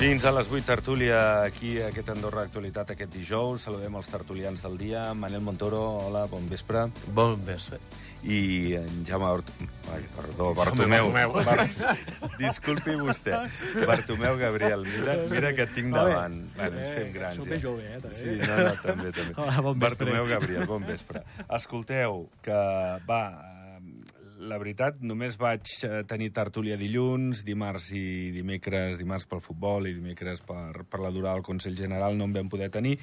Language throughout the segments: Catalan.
Fins a les 8, tertúlia, aquí a aquest Andorra Actualitat aquest dijous. Saludem els tertulians del dia. Manel Montoro, hola, bon vespre. Bon vespre. I en Jaume... Ort... Ai, perdó, Bartomeu. Bartomeu. Bar... Disculpi vostè. Bartomeu Gabriel, mira, mira que et tinc davant. Bueno, ens fem grans, Soc més jove, eh, també. Sí, no, no, també, també. Hola, bon vespre. Bartomeu Gabriel, bon vespre. Escolteu, que va, la veritat, només vaig eh, tenir tertúlia dilluns, dimarts i dimecres, dimarts pel futbol i dimecres per, per la durada del Consell General no en vam poder tenir,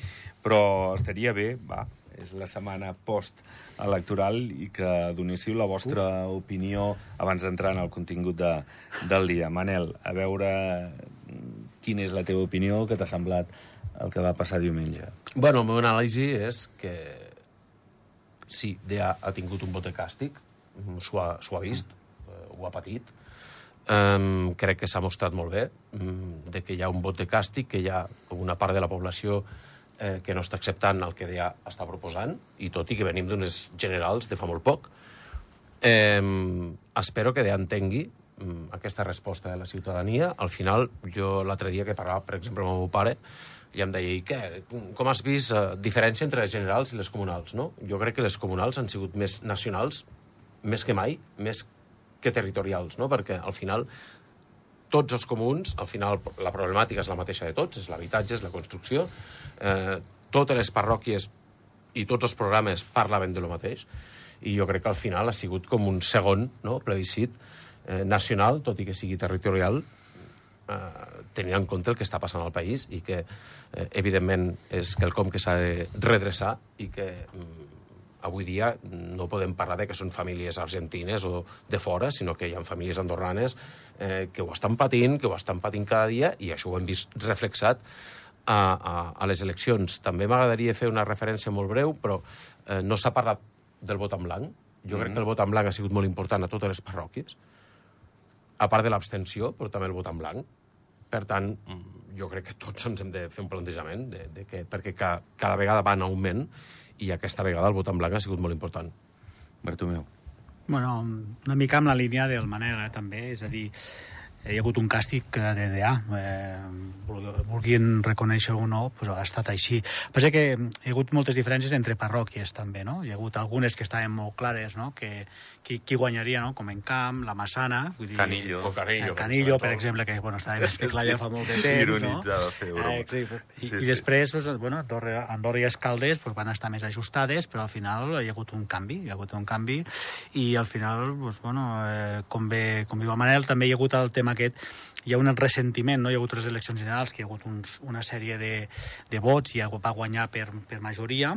però estaria bé, va, és la setmana post-electoral i que donéssiu la vostra Uf. opinió abans d'entrar en el contingut de, del dia. Manel, a veure mm, quina és la teva opinió, que t'ha semblat el que va passar diumenge. Bueno, el meu anàlisi és que sí, DA ha tingut un vot de càstig, s'ho ha, ha vist, eh, ho ha patit. Um, crec que s'ha mostrat molt bé um, de que hi ha un vot de càstig, que hi ha una part de la població eh, que no està acceptant el que DA està proposant, i tot i que venim d'unes generals de fa molt poc. Um, espero que DA entengui um, aquesta resposta de la ciutadania. Al final, jo l'altre dia que parlava, per exemple, amb el meu pare, i em deia, i què, com has vist eh, diferència entre les generals i les comunals, no? Jo crec que les comunals han sigut més nacionals, més que mai, més que territorials, no? Perquè al final tots els comuns, al final la problemàtica és la mateixa de tots, és l'habitatge, és la construcció, eh, totes les parròquies i tots els programes parlaven de lo mateix, i jo crec que al final ha sigut com un segon no, plebiscit eh, nacional, tot i que sigui territorial, eh, tenint en compte el que està passant al país i que, eh, evidentment, és quelcom que s'ha de redreçar i que mm, avui dia no podem parlar de que són famílies argentines o de fora, sinó que hi ha famílies andorranes eh, que ho estan patint, que ho estan patint cada dia, i això ho hem vist reflexat a, a, a les eleccions. També m'agradaria fer una referència molt breu, però eh, no s'ha parlat del vot en blanc. Jo mm. crec que el vot en blanc ha sigut molt important a totes les parròquies, a part de l'abstenció, però també el vot en blanc. Per tant, jo crec que tots ens hem de fer un plantejament, de, de que, perquè ca, cada vegada va en augment i aquesta vegada el vot en blanc ha sigut molt important. Bartomeu. Bueno, una mica amb la línia del Manel, eh, també, és a dir, hi ha hagut un càstig de DA. Eh, vulguin reconèixer o no, pues ha estat així. Però que hi ha hagut moltes diferències entre parròquies, també, no? Hi ha hagut algunes que estaven molt clares, no?, que qui, qui guanyaria, no?, com en Camp, la Massana... Vull dir, Canillo. O Canillo. Eh, Canillo, per exemple, que, bueno, estava més que clar ja fa molt de temps, no? Eh, sí, i, Sí, I sí. després, pues, bueno, Andorra, Andorra i Escaldes pues, van estar més ajustades, però al final hi ha hagut un canvi, hi ha hagut un canvi, i al final, pues, bueno, eh, com, bé, com diu el Manel, també hi ha hagut el tema aquest hi ha un ressentiment, no? hi ha hagut les eleccions generals, que hi ha hagut uns, una sèrie de, de vots i va guanyar per, per majoria,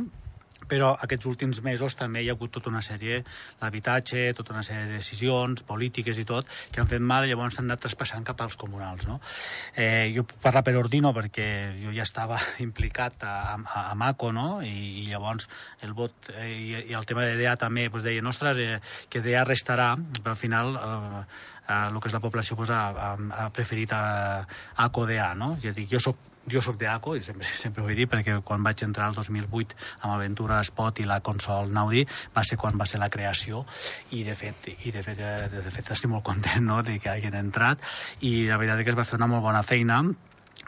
però aquests últims mesos també hi ha hagut tota una sèrie l'habitatge, tota una sèrie de decisions polítiques i tot, que han fet mal i llavors s'han anat traspassant cap als comunals no? eh, jo puc parlar per Ordino perquè jo ja estava implicat a, a, a Maco no? I, i llavors el vot eh, i, i el tema de DEA també pues, deien, ostres, eh, que DEA restarà però al final eh, eh, el que és la població pues, ha, ha, preferit a, a ACO-DA no? és a dir, jo soc jo sóc d'ACO, i sempre, sempre ho he dit, perquè quan vaig entrar el 2008 amb Aventura Spot i la Consol Naudi va ser quan va ser la creació. I de fet, i de fet, eh, de, fet estic molt content no, de que hagin entrat. I la veritat és que es va fer una molt bona feina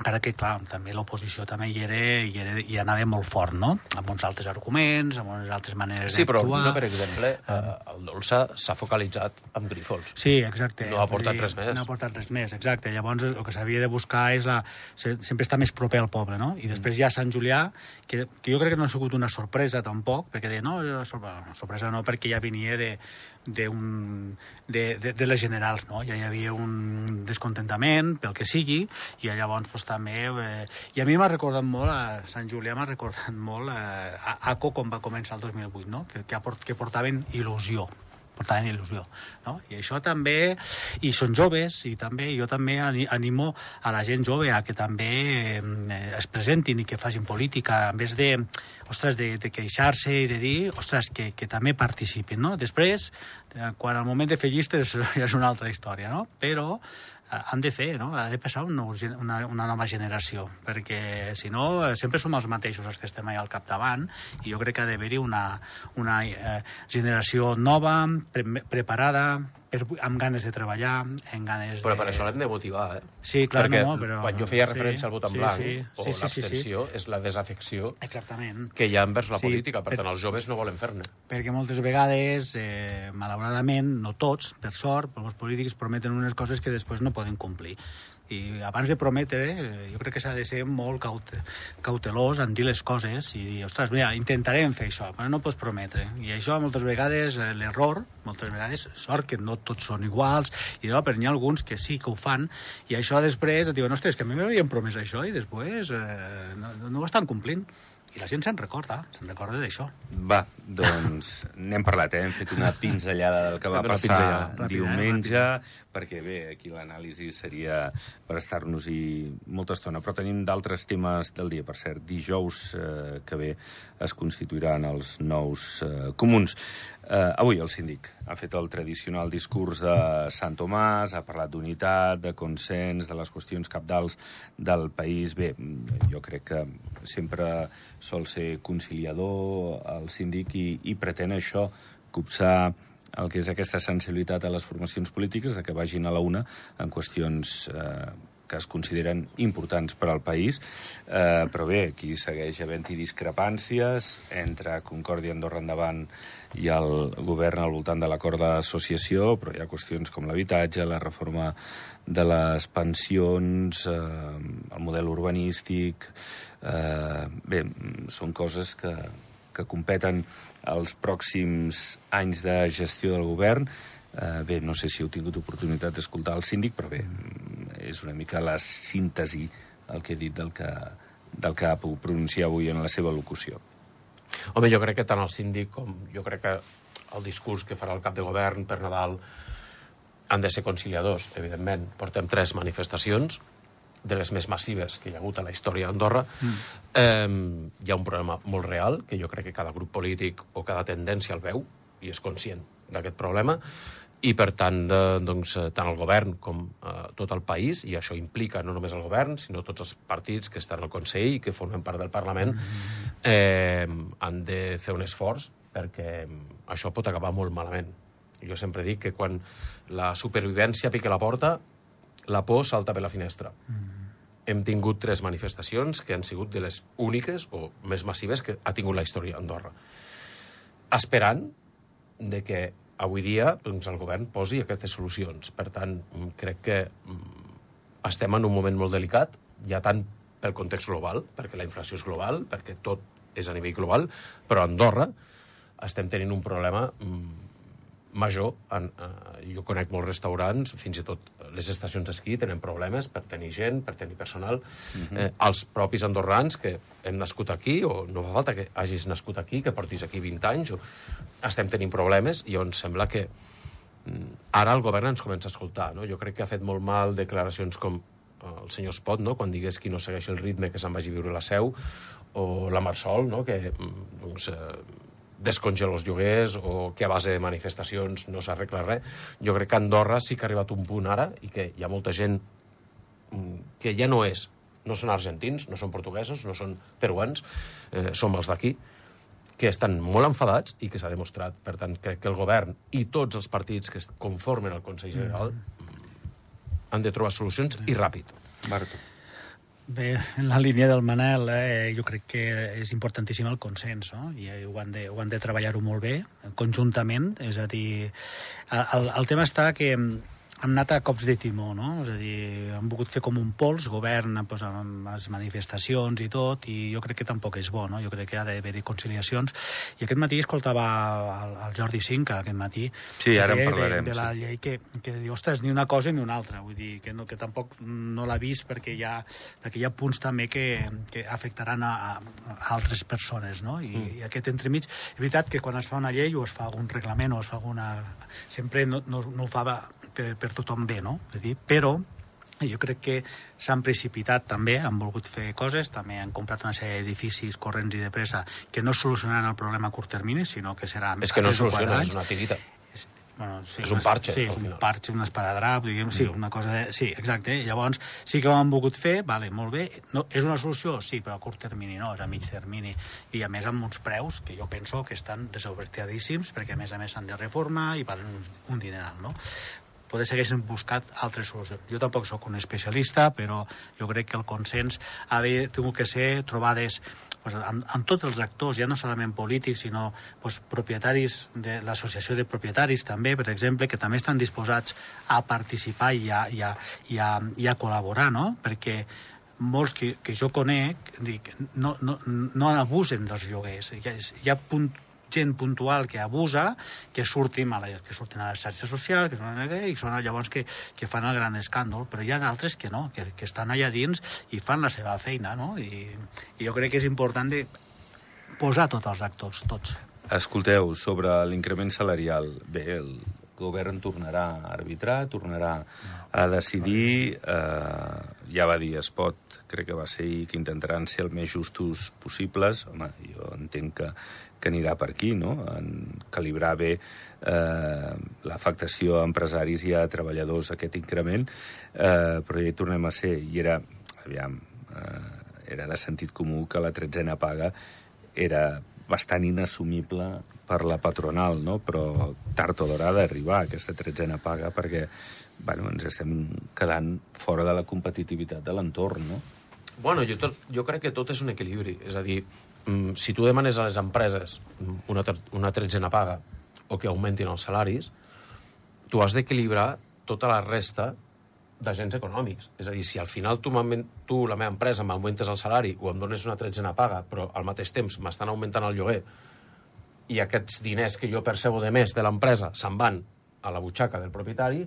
encara que, clar, també l'oposició també hi era, hi era, hi anava molt fort, no? Amb uns altres arguments, amb unes altres maneres Sí, però d'actuar. no, per exemple, eh, el Dolça s'ha focalitzat en Grífols. Sí, exacte. No ha aportat res més. No ha aportat res més, exacte. Llavors, el que s'havia de buscar és la... se- sempre estar més proper al poble, no? I després hi ha Sant Julià, que, que jo crec que no ha sigut una sorpresa, tampoc, perquè deia, no, sorpresa no, perquè ja venia de, de, un, de, de, de les generals, no? Ja hi havia un descontentament, pel que sigui, i llavors pues, també... Eh, I a mi m'ha recordat molt, a Sant Julià m'ha recordat molt eh, a ACO quan va començar el 2008, no? Que, que, aport, que portaven il·lusió portaven il·lusió, no? I això també, i són joves, i també, jo també ani- animo a la gent jove a que també eh, es presentin i que facin política, en vez de, ostres, de, de queixar-se i de dir, ostres, que, que també participin, no? Després, eh, quan al moment de fer llistes ja és una altra història, no? Però han de fer, no? Ha de passar un nou, gen- una, una nova generació, perquè si no eh, sempre som els mateixos els que estem allà al capdavant i jo crec que ha d'haver-hi una, una eh, generació nova, pre preparada, per, amb ganes de treballar, amb ganes Però de... per això l'hem de motivar, eh? Sí, clar, Perquè no, però... quan jo feia sí, referència al vot en sí, blanc sí, o sí, sí, sí, sí. l'abstenció, és la desafecció Exactament. que hi ha envers la Sí, política. Per per- tant, els joves no volen fer-ne. perquè moltes vegades, eh, malauradament, no tots, per sort, però els polítics prometen unes coses que després no poden complir. I abans de prometre, eh, jo crec que s'ha de ser molt caute, cautelós en dir les coses i dir, ostres, mira, intentarem fer això, però no pots prometre. I això, moltes vegades, eh, l'error, moltes vegades, sort que no tots són iguals, i no, però n'hi ha alguns que sí que ho fan, i això després et diuen, ostres, que a mi m'havien promès això, i després eh, no, no ho estan complint. I la gent se'n recorda, se'n recorda d'això. Va, doncs n'hem parlat, eh? Hem fet una pinzellada del que va passar pinzellada. Eh? diumenge, perquè bé, aquí l'anàlisi seria per estar-nos-hi molta estona, però tenim d'altres temes del dia. Per cert, dijous eh, que ve es constituiran els nous eh, comuns. Eh, avui el síndic ha fet el tradicional discurs de Sant Tomàs, ha parlat d'unitat, de consens, de les qüestions capdals del país. Bé, jo crec que sempre sol ser conciliador el síndic i, i pretén això, copsar el que és aquesta sensibilitat a les formacions polítiques, de que vagin a la una en qüestions eh, que es consideren importants per al país, eh, però bé, aquí segueix havent-hi discrepàncies entre Concòrdia Andorra Endavant i el govern al voltant de l'acord d'associació, però hi ha qüestions com l'habitatge, la reforma de les pensions, eh, el model urbanístic... Eh, bé, són coses que, que competen els pròxims anys de gestió del govern. Eh, bé, no sé si heu tingut oportunitat d'escoltar el síndic, però bé, és una mica la síntesi el que he dit del que, del que ha pogut pronunciar avui en la seva locució. Home, jo crec que tant el síndic com jo crec que el discurs que farà el cap de govern per Nadal han de ser conciliadors, evidentment. Portem tres manifestacions, de les més massives que hi ha hagut a la història d'Andorra. Mm. Eh, hi ha un problema molt real, que jo crec que cada grup polític o cada tendència el veu i és conscient d'aquest problema, i per tant, eh, doncs, eh, tant el govern com eh, tot el país, i això implica no només el govern, sinó tots els partits que estan al Consell i que formen part del Parlament, eh, han de fer un esforç perquè això pot acabar molt malament. Jo sempre dic que quan la supervivència pica la porta, la por salta per la finestra. Mm. Hem tingut tres manifestacions que han sigut de les úniques o més massives que ha tingut la història d'Andorra. Esperant de que avui dia doncs, el govern posi aquestes solucions. Per tant, mm, crec que mm, estem en un moment molt delicat, ja tant pel context global, perquè la inflació és global, perquè tot és a nivell global, però a Andorra estem tenint un problema mm, major. En, eh, jo conec molts restaurants, fins i tot les estacions d'esquí tenen problemes per tenir gent, per tenir personal. Uh -huh. eh, els propis andorrans que hem nascut aquí, o no fa falta que hagis nascut aquí, que portis aquí 20 anys, o... estem tenint problemes i on sembla que mm, ara el govern ens comença a escoltar. No? Jo crec que ha fet molt mal declaracions com eh, el senyor Spot, no? quan digués qui no segueix el ritme que se'n vagi a viure a la seu, o la Marsol, no? que mm, doncs, eh, descongela els lloguers o que a base de manifestacions no s'arregla res. Jo crec que Andorra sí que ha arribat a un punt ara i que hi ha molta gent mm, que ja no és, no són argentins, no són portuguesos, no són peruans, eh, som els d'aquí, que estan molt enfadats i que s'ha demostrat. Per tant, crec que el govern i tots els partits que conformen al Consell General mm. han de trobar solucions i ràpid. Marto. Bé, en la línia del Manel, eh, jo crec que és importantíssim el consens, no? i eh, ho han de, ho han de treballar-ho molt bé, conjuntament, és a dir, el, el tema està que hem anat a cops de timó, no? És a dir, han volgut fer com un pols, govern, doncs, amb les manifestacions i tot, i jo crec que tampoc és bo, no? Jo crec que ha d'haver-hi conciliacions. I aquest matí escoltava el, el Jordi Cinca, aquest matí, Sí, ara en parlarem, De, de la sí. llei que, que diu, ostres, ni una cosa ni una altra. Vull dir, que, no, que tampoc no l'ha vist perquè hi ha, perquè hi ha punts també que, que afectaran a, a altres persones, no? I, mm. i aquest entremig... És veritat que quan es fa una llei o es fa un reglament o es fa alguna... Sempre no, no, no ho fa per, per tothom bé, no? És dir, però jo crec que s'han precipitat també, han volgut fer coses, també han comprat una sèrie d'edificis corrents i de pressa que no solucionaran el problema a curt termini, sinó que serà És que no soluciona, és una tirita. Bueno, sí, És un parche, Sí, és un parche, un esparadrap, diguem, sí, una cosa de... Sí, exacte. Llavors, sí que ho han volgut fer, vale, molt bé. No, és una solució? Sí, però a curt termini no, és a mig termini. I a més amb uns preus que jo penso que estan desobertadíssims, perquè a més a més s'han de reformar i valen un, un dineral, no? Poder s'haguessin buscat altres solucions. Jo tampoc sóc un especialista, però jo crec que el consens ha de, tingut que ser trobades pues, amb, amb tots els actors, ja no solament polítics, sinó pues, propietaris de l'associació de propietaris també, per exemple, que també estan disposats a participar i a, i a, i a, i a col·laborar, no? Perquè molts que, que jo conec dic, no, no, no abusen dels lloguers. Hi ha, hi ha punt, gent puntual que abusa, que surtin a, la, que surten a les xarxes socials, que són, i són llavors que, que fan el gran escàndol, però hi ha d'altres que no, que, que estan allà dins i fan la seva feina, no? I, i jo crec que és important de posar tots els actors, tots. Escolteu, sobre l'increment salarial, bé, el govern tornarà a arbitrar, tornarà a decidir, eh, ja va dir Espot, crec que va ser ahir, que intentaran ser el més justos possibles. Home, jo entenc que, que anirà per aquí, no? En calibrar bé eh, l'afectació a empresaris i a treballadors aquest increment, eh, però ja hi tornem a ser, i era, aviam, eh, era de sentit comú que la tretzena paga era bastant inassumible per la patronal, no? però tard o d'hora ha d'arribar aquesta tretzena paga perquè bueno, ens estem quedant fora de la competitivitat de l'entorn. No? Bueno, jo, tot, jo crec que tot és un equilibri. És a dir, si tu demanes a les empreses mm, una, una tretzena paga o que augmentin els salaris, tu has d'equilibrar tota la resta d'agents econòmics. És a dir, si al final tu, tu la meva empresa, m'augmentes el salari o em dones una tretzena paga, però al mateix temps m'estan augmentant el lloguer i aquests diners que jo percebo de més de l'empresa se'n van a la butxaca del propietari,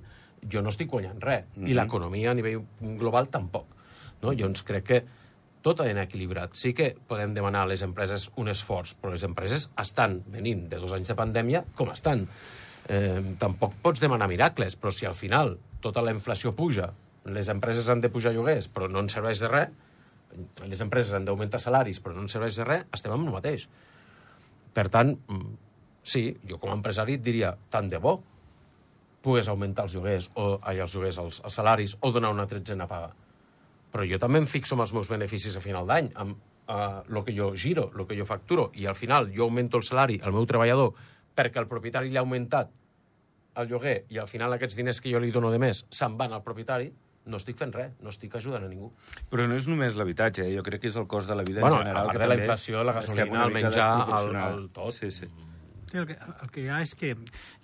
jo no estic guanyant res. Mm -hmm. I l'economia a nivell global tampoc. No? Llavors crec que tot d'anar equilibrat. Sí que podem demanar a les empreses un esforç, però les empreses estan venint de dos anys de pandèmia com estan. Eh, tampoc pots demanar miracles, però si al final tota la inflació puja, les empreses han de pujar lloguers, però no en serveix de res, les empreses han d'augmentar salaris, però no en serveix de res, estem amb el mateix. Per tant, mm, sí, jo com a empresari diria, tant de bo pogués augmentar els lloguers, o, ai, els lloguers, els, els salaris, o donar una tretzena paga. Però jo també em fixo en els meus beneficis a final d'any, amb el que jo giro, el que jo facturo, i al final jo augmento el salari al meu treballador perquè el propietari li ha augmentat el lloguer i al final aquests diners que jo li dono de més se'n van al propietari, no estic fent res, no estic ajudant a ningú. Però no és només l'habitatge, eh? jo crec que és el cost de la vida Bueno, en general. a part que de la inflació, la gasolina, el menjar, el- el tot. Sí, sí. Sí, el, que, el que hi ha és que...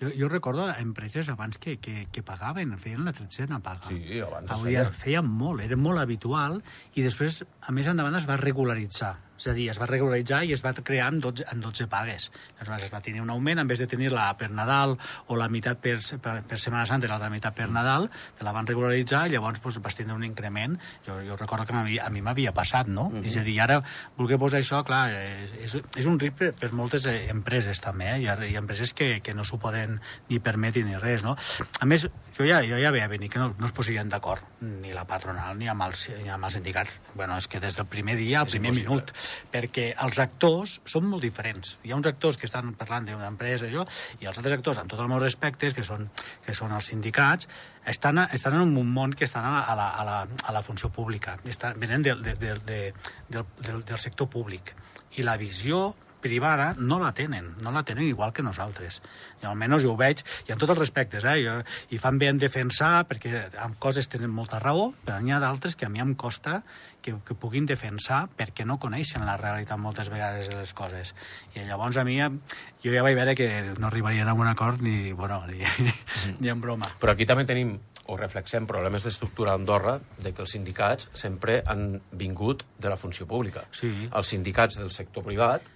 Jo, jo recordo empreses abans que, que, que pagaven, feien la tretzena paga. Sí, abans es Hauria, feia. feien molt, era molt habitual, i després, a més endavant, es va regularitzar. És a dir, es va regularitzar i es va crear en 12, en 12 pagues. Aleshores, es va tenir un augment, en vez de tenir-la per Nadal o la meitat per, per, per Setmana Santa i l'altra meitat per Nadal, te la van regularitzar i llavors doncs, vas tindre un increment. Jo, jo recordo que a mi, m'havia passat, no? Mhm. És a dir, ara, voler posar això, clar, és, és, és un risc per, per moltes eh, empreses també, eh? Hi ha, hi ha empreses que, que no s'ho poden ni permetre ni res, no? A més, jo ja, jo ja veia venir que no, no es posarien d'acord ni la patronal ni amb, els, ni amb els sindicats. Bueno, és que des del primer dia, al primer minut, perquè els actors són molt diferents. Hi ha uns actors que estan parlant d'una empresa i, jo, i els altres actors, amb tots els meus respectes, que són, que són els sindicats, estan, a, estan en un món que estan a la, a la, a la, funció pública. Estan, venen del, de, de, de, del, del, del sector públic. I la visió privada no la tenen, no la tenen igual que nosaltres. I almenys jo ho veig, i amb tots els respectes, eh? Jo, i fan bé en defensar, perquè amb coses tenen molta raó, però n'hi ha d'altres que a mi em costa que, que puguin defensar perquè no coneixen la realitat moltes vegades de les coses. I llavors a mi, jo ja vaig veure que no arribarien a un acord ni, bueno, ni, ni en broma. Però aquí també tenim o reflexem problemes d'estructura a Andorra de que els sindicats sempre han vingut de la funció pública. Sí. Els sindicats del sector privat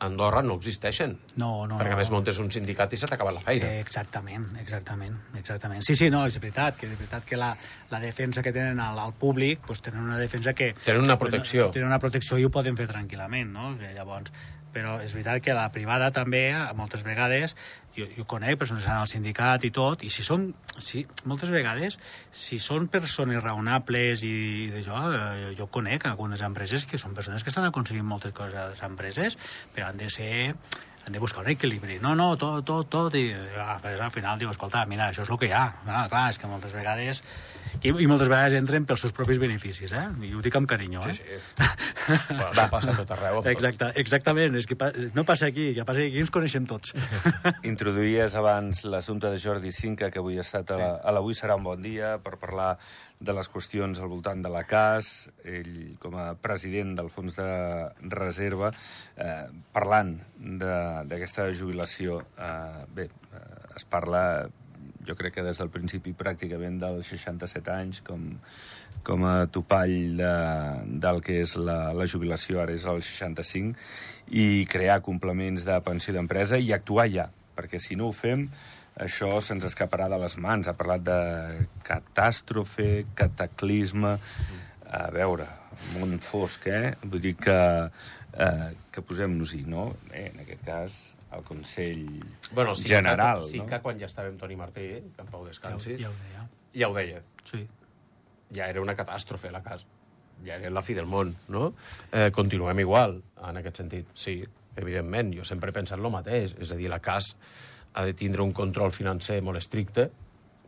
Andorra no existeixen. No, no, perquè a més montes un sindicat i se t'acaba la feina. Eh, exactament, exactament, exactament. Sí, sí, no, és veritat, que és veritat que la, la defensa que tenen al, al públic, doncs tenen una defensa que... Tenen una protecció. Tenen una protecció i ho poden fer tranquil·lament, no? Que llavors, però és veritat que la privada també, a moltes vegades, jo, jo conec persones que estan al sindicat i tot, i si són, si, moltes vegades, si són persones raonables i d'això, eh, jo conec algunes empreses que són persones que estan aconseguint moltes coses a les empreses, però han de ser hem de buscar un equilibri. No, no, tot, tot, tot, i al final diu, escolta, mira, això és el que hi ha. Ah, clar, és que moltes vegades... I, I moltes vegades entren pels seus propis beneficis, eh? I ho dic amb carinyo, eh? Sí, sí. bueno, això passa a tot arreu. amb tot. Exacte, exactament, és que pa, no passa aquí, que passa que aquí ens coneixem tots. Introduïes abans l'assumpte de Jordi Cinca, que avui ha estat a la, a l'Avui serà un bon dia, per parlar de les qüestions al voltant de la CAS, ell com a president del Fons de Reserva, eh, parlant de- d'aquesta jubilació. Eh, bé, eh, es parla, jo crec que des del principi pràcticament dels 67 anys, com, com a topall de, del que és la, la jubilació, ara és el 65, i crear complements de pensió d'empresa i actuar ja, perquè si no ho fem, això se'ns escaparà de les mans. Ha parlat de catàstrofe, cataclisme... A veure, món fosc, eh? Vull dir que, eh, que posem-nos-hi, no? Eh, en aquest cas, el Consell Bueno, sí General, que, sí no? que quan ja estava amb Toni Martí, que en Pau descansi, Ja, ho- ja ho deia. ja ho deia. Sí. ja era una catàstrofe la casa. Ja era la fi del món, no? Eh, continuem igual, en aquest sentit. Sí, evidentment, jo sempre he pensat el mateix. És a dir, la CAS ha de tindre un control financer molt estricte,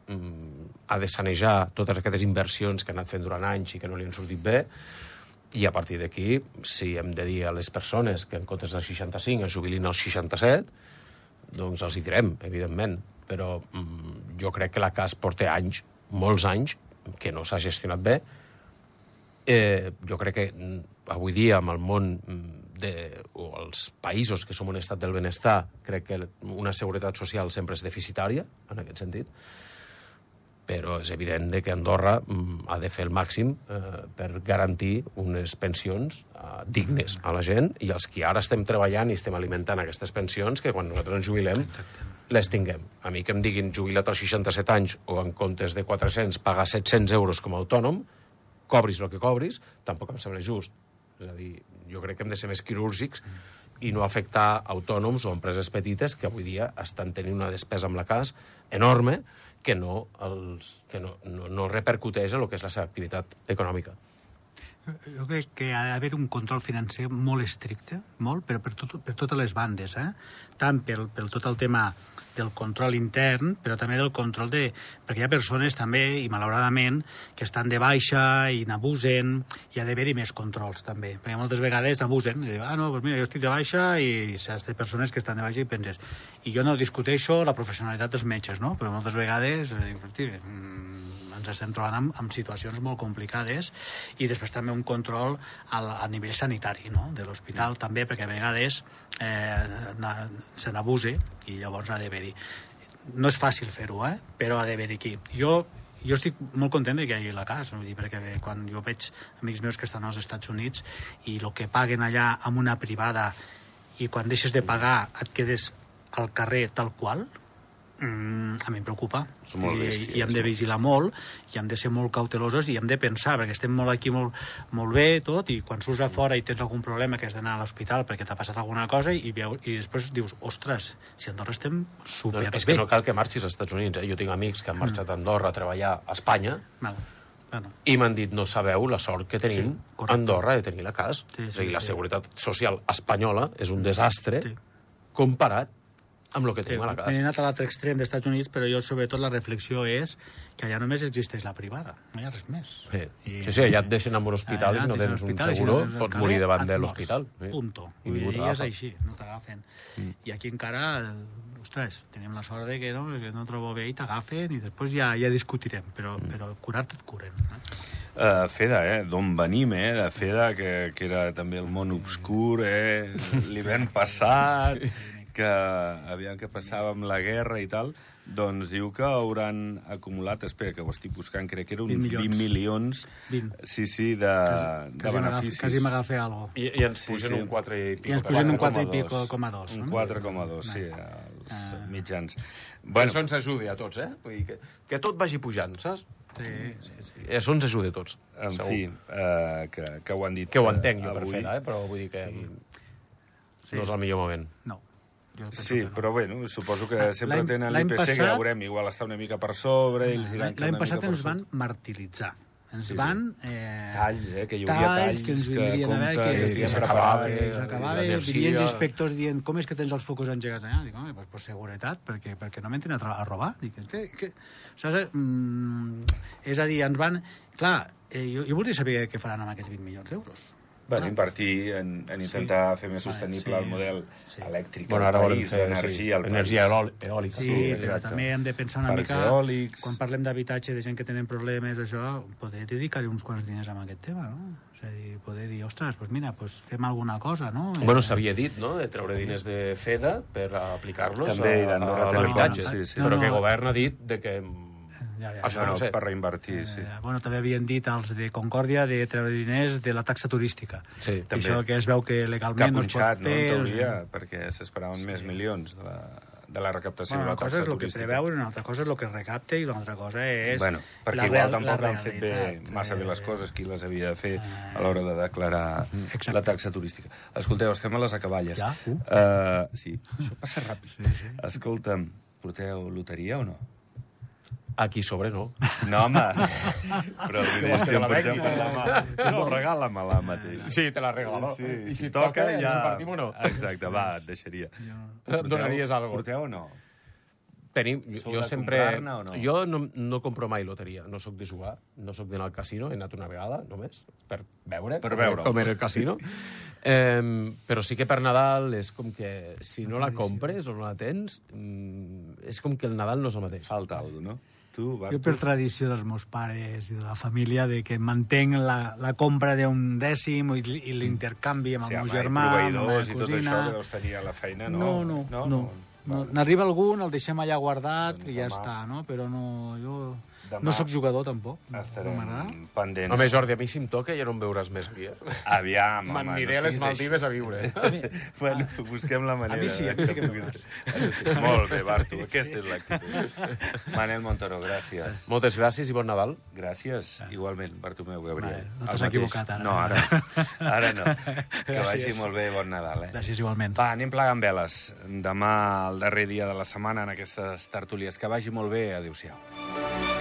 mm, ha de sanejar totes aquestes inversions que ha anat fent durant anys i que no li han sortit bé, i a partir d'aquí, si hem de dir a les persones que en comptes del 65 es jubilin als 67, doncs els hi direm, evidentment. Però mm, jo crec que la CAS porta anys, molts anys, que no s'ha gestionat bé. Eh, jo crec que mm, avui dia, amb el món mm, de, o els països que som un estat del benestar, crec que una seguretat social sempre és deficitària, en aquest sentit, però és evident de que Andorra mm, ha de fer el màxim eh, per garantir unes pensions eh, dignes a la gent i els que ara estem treballant i estem alimentant aquestes pensions que quan nosaltres ens jubilem les tinguem. A mi que em diguin jubilat als 67 anys o en comptes de 400 pagar 700 euros com a autònom, cobris el que cobris, tampoc em sembla just. És a dir, jo crec que hem de ser més quirúrgics i no afectar autònoms o empreses petites que avui dia estan tenint una despesa amb la CAS enorme que no, els, que no, no, no repercuteix en el que és la seva activitat econòmica. Jo crec que ha d'haver un control financer molt estricte, molt, però per, tot, per totes les bandes, eh? tant pel, pel tot el tema del control intern, però també del control de... Perquè hi ha persones també, i malauradament, que estan de baixa i n'abusen, i ha d'haver-hi més controls també, perquè moltes vegades n'abusen, i diuen, ah, no, doncs mira, jo estic de baixa i saps de persones que estan de baixa i penses, i jo no discuteixo la professionalitat dels metges, no? però moltes vegades eh, mm, ens estem trobant amb, amb situacions molt complicades i després també un control al, a nivell sanitari no? de l'hospital també perquè a vegades eh, na- se n'abuse i llavors ha d'haver-hi no és fàcil fer-ho, eh? però ha d'haver-hi aquí jo jo estic molt content de que hi hagi la casa, vull dir, perquè quan jo veig amics meus que estan als Estats Units i el que paguen allà amb una privada i quan deixes de pagar et quedes al carrer tal qual, mm, a mi em preocupa. Són molt I, bèsties, I hem de no? vigilar molt, i hem de ser molt cautelosos, i hem de pensar, perquè estem molt aquí molt, molt bé, tot, i quan surts a fora i tens algun problema que has d'anar a l'hospital perquè t'ha passat alguna cosa, i, veu, i després dius, ostres, si a Andorra estem No, superbé. és que no cal que marxis als Estats Units. Eh? Jo tinc amics que han marxat a Andorra a treballar a Espanya Val. Bueno, i m'han dit, no sabeu la sort que tenim Sí, sí, correcte. a Andorra de tenir la CAS. Sí, és a dir, sí, la sí. seguretat social espanyola és un desastre Sí. comparat amb el que Sí, tenim a la CAS. M'he anat a l'altre extrem dels Estats Units, però jo sobretot la reflexió és que allà només existeix la privada, no hi ha res més. Sí. I- sí, sí, allà et deixen en un hospital i si no tens un i si seguro, no pots morir davant de l'hospital. Sí. Punto. I I, és així, no t'agafen. I aquí encara, ostres, tenim la sort de que no, que no trobo bé i t'agafen i després ja ja discutirem, però, però curar-te et curen. Eh? Uh, Feda, eh? D'on venim, eh? De Feda, que, que era també el món obscur, eh? L'hivern passat, que aviam què passava amb la guerra i tal, doncs diu que hauran acumulat, espera, que ho estic buscant, crec que era uns 20 20 milions. milions, 20. sí, sí, de, de Quasi beneficis. Quasi m'agafa algo. I, I ens Sí, pugen sí. un 4 i pico. I ens pugen un 4 i 4,2. pico, coma dos, Un no? 4,2, sí, els mitjans. Bueno. Bueno, Això ens ajudi a tots, eh? Vull dir que, que tot vagi pujant, saps? Sí, sí, sí. Això ens ajuda a tots. en segur. fi, uh, que, que ho han dit Que ho entenc jo per avui. fer, eh? però vull dir que Sí. sí. no és el millor moment. No. Jo penso Sí, que no. però bueno, suposo que L'any- sempre tenen l'IPC, que ja veurem, igual està una mica per sobre, L'any que passat ens van martiritzar. Ens Sí, sí. van... Eh, Talls, eh, que hi hauria talls que ens que vindrien a veure, que, que que s'acabava, que s'acabava, venien els inspectors dient com és que tens els focus engegats allà? Dic, home, pues, per seguretat, perquè, perquè no m'entren a, a robar. Dic, que, que, saps? Mm, és a dir, ens van... Clar, eh, jo, jo voldria saber què faran amb aquests 20 milions d'euros. Bueno, Clar. invertir en, en intentar fer més Vale, sostenible sí. el model Sí. elèctric Bueno, al país, fer sí, al energia país. eòli- eòlica. Sí, Sí, però exacte. també hem de pensar una Parcs mica... eòlics. Quan parlem d'habitatge, de gent que tenen problemes, això, poder dedicar-hi uns quants diners a aquest tema, no? És a dir, poder dir, ostres, doncs mira, doncs fem alguna cosa, no? Bueno, Eh, s'havia dit, no?, de treure diners de FEDA per aplicar-los i a, a Telecom, l'habitatge. sí, sí. Però No, que no. el govern ha dit de que... Ja, ja, Això Bueno, no sé. per reinvertir, sí. Eh, bueno, també havien dit els de Concòrdia de treure diners de la taxa turística. Sí, I també. Això que es veu que Que ha legalment no es pot punxat, no, en fer... teoria, perquè s'esperaven més milions de la, de la recaptació Bueno, de una cosa és el que preveu una altra cosa és el que recapta i l'altra cosa és... Bueno, perquè igual real- tampoc han fet bé, massa bé les Eh, coses, qui les havia de fer a l'hora de declarar Exacte. la taxa turística. Escolteu, estem a les acaballes. Ja? Uh. Uh, sí, això passa ràpid. Sí, sí. Escolta'm, porteu loteria o no? Aquí sobre no. No, home, però vull dir, si em la porteu vengui? per la mà... No, regala-me-la mateix. Sí, te la regalo. Sí, I si toca, ja... ens ho partim o no? Exacte, va, et deixaria. Eh, donaries algo. Porteu o no? Tenim, jo, Sou jo de sempre... o no? Jo no, no compro mai loteria. No sóc de jugar, no sóc d'anar al casino. He anat una vegada, només, per veure, Per com- veure-ho. com era el casino. eh, però sí que per Nadal és com que si no la compres o no la tens, mm, és com que el Nadal no és el mateix. Falta alguna cosa, no? Tu, Jo Bartu? per tradició dels meus pares i de la família de que mantenc la, la compra d'un dècim i, i l'intercanvi amb Sí, el meu germà, amb la proveïdors i tot cosina... això que deus tenir a la feina, no? No, no, no. no, no. N'arriba algun, el deixem allà guardat Doncs i ja demà- està, no? Però no, jo Demà no sóc jugador, tampoc. Estarem No pendents. Home, Jordi, a mi si em toca ja no em veuràs més aquí, eh? Aviam, home, M'aniré a les Maldives així. a viure. bueno, busquem la manera. A mi sí, a mi sí que em puguis- Molt bé, Bartu, aquesta és l'actitud. Manel Montoro, gràcies. Moltes gràcies i bon Nadal. Gràcies, igualment, Bartomeu Gabriel. Vale, no t'has equivocat ara. No, ara, ara no. Que vagi molt bé, bon Nadal, eh? Gràcies igualment. Va, anem plegant veles. Demà, el darrer dia de la setmana, en aquestes tertúlies. Que vagi molt bé. Adéu-siau.